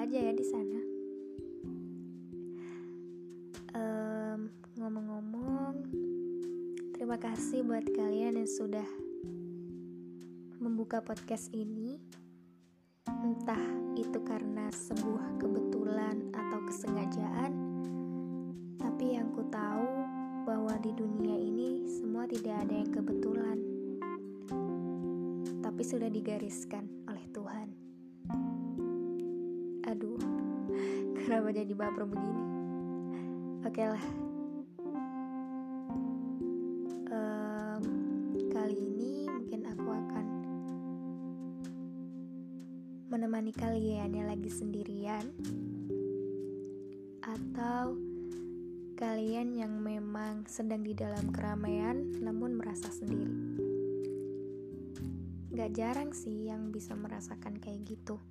Aja ya di sana. Um, ngomong-ngomong, terima kasih buat kalian yang sudah membuka podcast ini. Entah itu karena sebuah kebetulan atau kesengajaan, tapi yang ku tahu bahwa di dunia ini semua tidak ada yang kebetulan, tapi sudah digariskan kenapa jadi baper begini? Oke lah. Um, kali ini mungkin aku akan menemani kalian yang lagi sendirian atau kalian yang memang sedang di dalam keramaian namun merasa sendiri. Gak jarang sih yang bisa merasakan kayak gitu.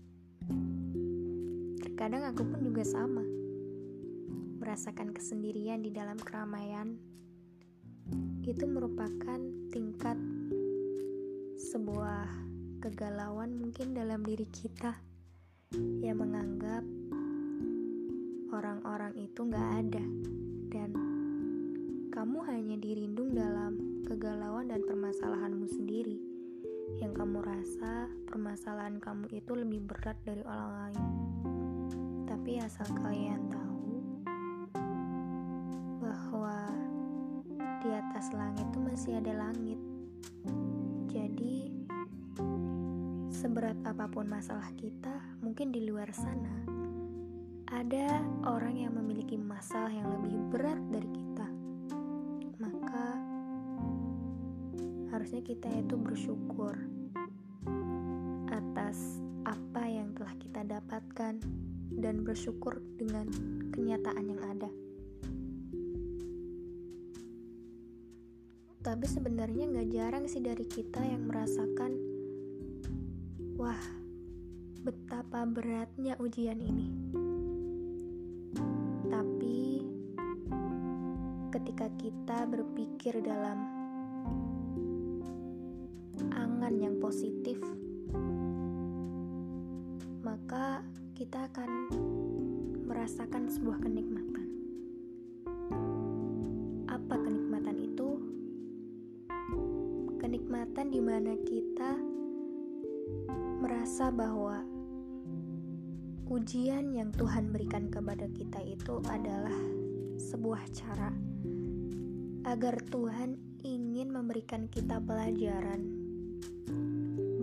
Terkadang aku pun juga sama. Merasakan kesendirian di dalam keramaian itu merupakan tingkat sebuah kegalauan mungkin dalam diri kita yang menganggap orang-orang itu gak ada. Dan kamu hanya dirindung dalam kegalauan dan permasalahanmu sendiri. Yang kamu rasa permasalahan kamu itu lebih berat dari orang lain tapi asal kalian tahu bahwa di atas langit itu masih ada langit jadi Seberat apa pun masalah kita, mungkin di luar sana ada orang yang memiliki masalah yang lebih berat dari kita. Maka harusnya kita itu bersyukur atas apa yang telah kita dapatkan dan bersyukur dengan kenyataan yang ada. Tapi sebenarnya nggak jarang sih dari kita yang merasakan Wah, betapa beratnya ujian ini. Tapi ketika kita berpikir dalam angan yang positif, kita akan merasakan sebuah kenikmatan. Apa kenikmatan itu? Kenikmatan di mana kita merasa bahwa ujian yang Tuhan berikan kepada kita itu adalah sebuah cara agar Tuhan ingin memberikan kita pelajaran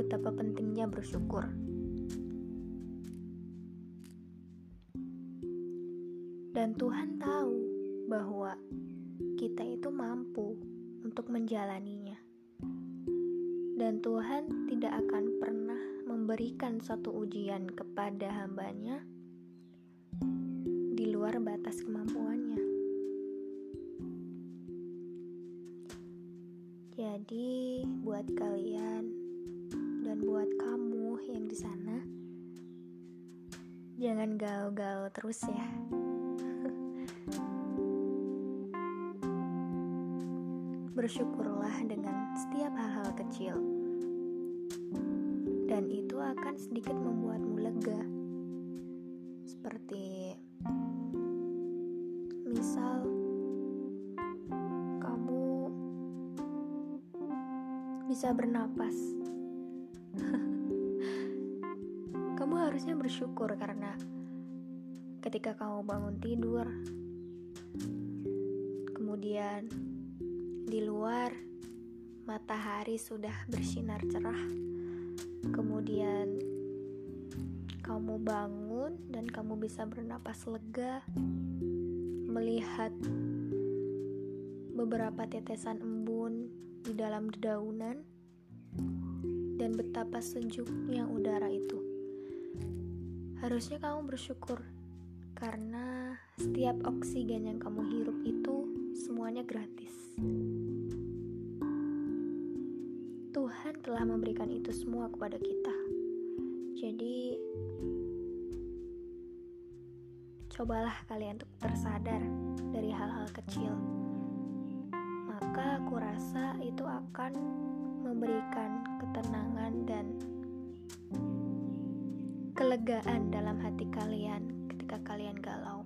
betapa pentingnya bersyukur. Dan Tuhan tahu bahwa kita itu mampu untuk menjalaninya. Dan Tuhan tidak akan pernah memberikan satu ujian kepada hambanya di luar batas kemampuannya. Jadi, buat kalian dan buat kamu yang di sana, jangan galau-galau terus ya. Bersyukurlah dengan setiap hal-hal kecil dan itu akan sedikit membuatmu lega. Seperti misal kamu bisa bernapas. kamu harusnya bersyukur karena ketika kamu bangun tidur kemudian di luar matahari sudah bersinar cerah kemudian kamu bangun dan kamu bisa bernapas lega melihat beberapa tetesan embun di dalam dedaunan dan betapa sejuknya udara itu. Harusnya kamu bersyukur karena setiap oksigen yang kamu hirup itu semuanya gratis. Tuhan telah memberikan itu semua kepada kita. Jadi, cobalah kalian untuk tersadar dari hal-hal kecil. Maka aku rasa itu akan memberikan ketenangan dan kelegaan dalam hati kalian ketika kalian galau.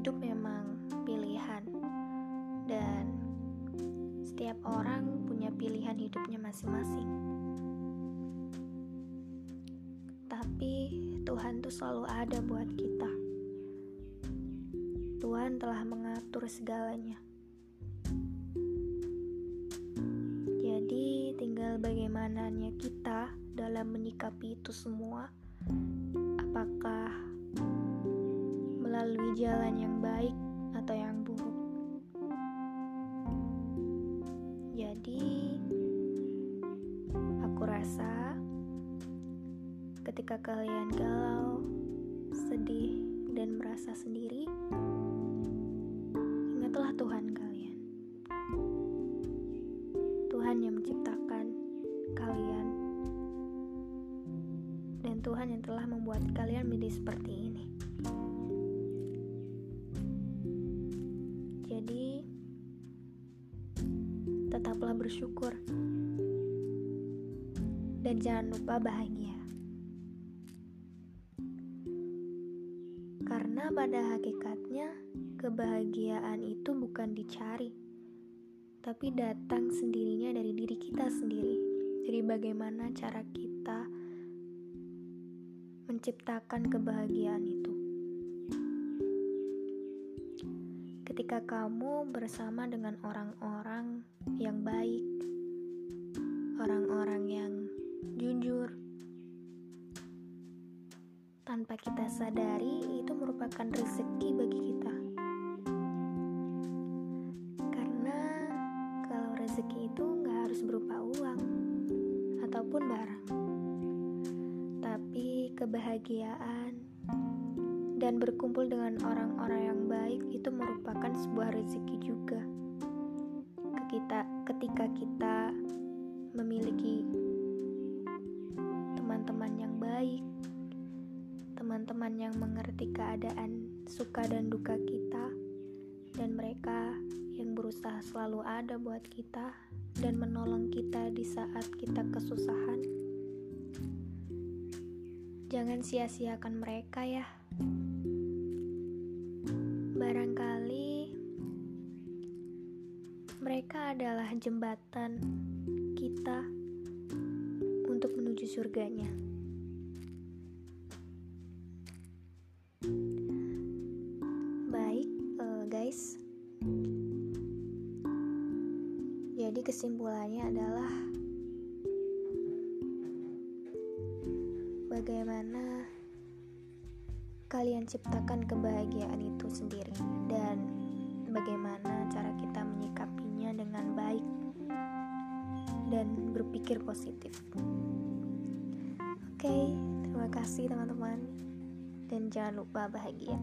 Hidup memang pilihan, dan setiap orang punya pilihan hidupnya masing-masing. Tapi Tuhan tuh selalu ada buat kita. Tuhan telah mengatur segalanya. Jadi, tinggal bagaimananya kita dalam menyikapi itu semua. Apakah melalui jalan yang baik atau yang buruk? Jadi, aku rasa ketika kalian galau, sedih, dan merasa sendiri, ingatlah Tuhan kalian. Tuhan yang menciptakan kalian, dan Tuhan yang telah membuat kalian menjadi seperti ini. Bersyukur dan jangan lupa bahagia. Karena pada hakikatnya, kebahagiaan itu bukan dicari, tapi datang sendirinya dari diri kita sendiri. Dari bagaimana cara kita menciptakan kebahagiaan itu. Ketika kamu bersama dengan orang-orang yang baik, orang-orang yang jujur, tanpa kita sadari itu merupakan rezeki bagi kita. Karena kalau rezeki itu nggak harus berupa uang ataupun barang, tapi kebahagiaan dan berkumpul dengan orang-orang yang baik itu merupakan sebuah rezeki juga. Kita ketika kita memiliki teman-teman yang baik, teman-teman yang mengerti keadaan suka dan duka kita, dan mereka yang berusaha selalu ada buat kita dan menolong kita di saat kita kesusahan. Jangan sia-siakan mereka, ya. Mereka adalah jembatan kita untuk menuju surganya. Baik, uh, guys. Jadi, kesimpulannya adalah bagaimana kalian ciptakan kebahagiaan itu sendiri, dan bagaimana cara kita dengan baik dan berpikir positif. Oke, terima kasih teman-teman, dan jangan lupa bahagia.